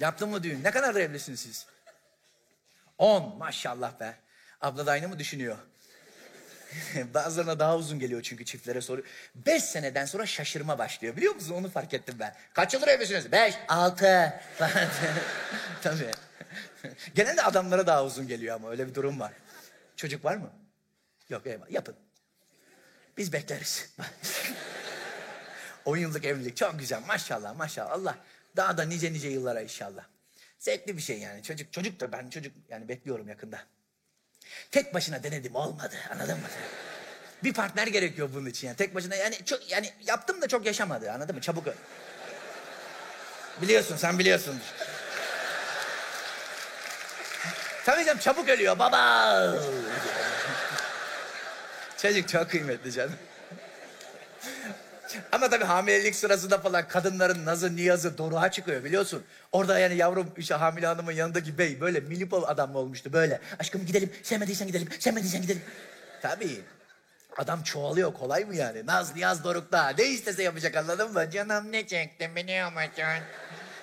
Yaptın mı düğün? Ne kadardır evlisiniz siz? 10 maşallah be. Abla da aynı mı düşünüyor? Bazılarına daha uzun geliyor çünkü çiftlere soru. Beş seneden sonra şaşırma başlıyor biliyor musun? Onu fark ettim ben. Kaç yıldır evlisiniz? Beş, altı. Tabii. Genelde adamlara daha uzun geliyor ama öyle bir durum var. Çocuk var mı? Yok eyvallah yapın. Biz bekleriz. 10 yıllık evlilik çok güzel maşallah maşallah Allah. Daha da nice nice yıllara inşallah. Zevkli bir şey yani çocuk çocuk da ben çocuk yani bekliyorum yakında. Tek başına denedim olmadı anladın mı? Bir partner gerekiyor bunun için yani tek başına yani çok yani yaptım da çok yaşamadı anladın mı? Çabuk. Biliyorsun sen biliyorsun. Tabii canım çabuk ölüyor baba. Çocuk çok kıymetli canım. Ama tabii hamilelik sırasında falan kadınların nazı niyazı doruğa çıkıyor biliyorsun. Orada yani yavrum işte hamile hanımın yanındaki bey böyle milipol adam olmuştu böyle. Aşkım gidelim sevmediysen gidelim sevmediysen gidelim. Tabii. Adam çoğalıyor kolay mı yani? Naz niyaz dorukta. Ne istese yapacak anladın mı? Canım ne çekti biliyor musun?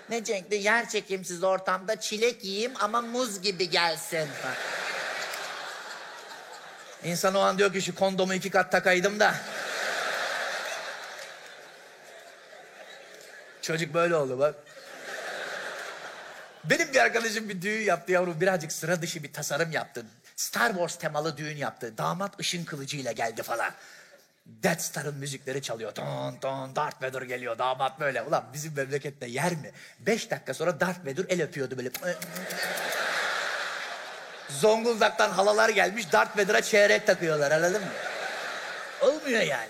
Ne çekti? Yer çekimsiz ortamda çilek yiyeyim ama muz gibi gelsin. İnsan o an diyor ki şu kondomu iki kat takaydım da. Çocuk böyle oldu bak. Benim bir arkadaşım bir düğün yaptı yavrum. Birazcık sıra dışı bir tasarım yaptı. Star Wars temalı düğün yaptı. Damat ışın kılıcıyla geldi falan. Death Star'ın müzikleri çalıyor. Ton ton Darth Vader geliyor. Damat böyle. Ulan bizim memlekette yer mi? Beş dakika sonra Darth Vader el öpüyordu böyle. Zonguldak'tan halalar gelmiş. Darth Vader'a çeyrek takıyorlar anladın mı? Olmuyor yani.